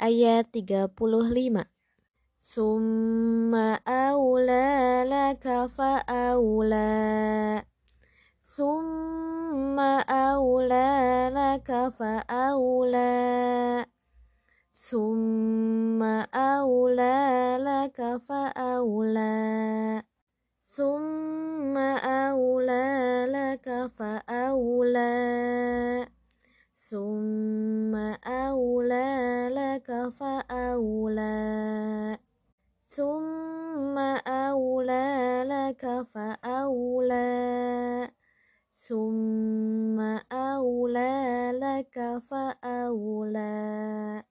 ayat 35. Summa awla laka fa'awla. Summa awla laka fa'awla. Summa awla laka fa'awla. Summa awla laka fa'awla. Summa laka fa'awla Summa awla laka fa'awla Summa awla laka fa'awla